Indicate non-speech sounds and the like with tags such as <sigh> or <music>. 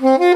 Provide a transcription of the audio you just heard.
hmm <laughs>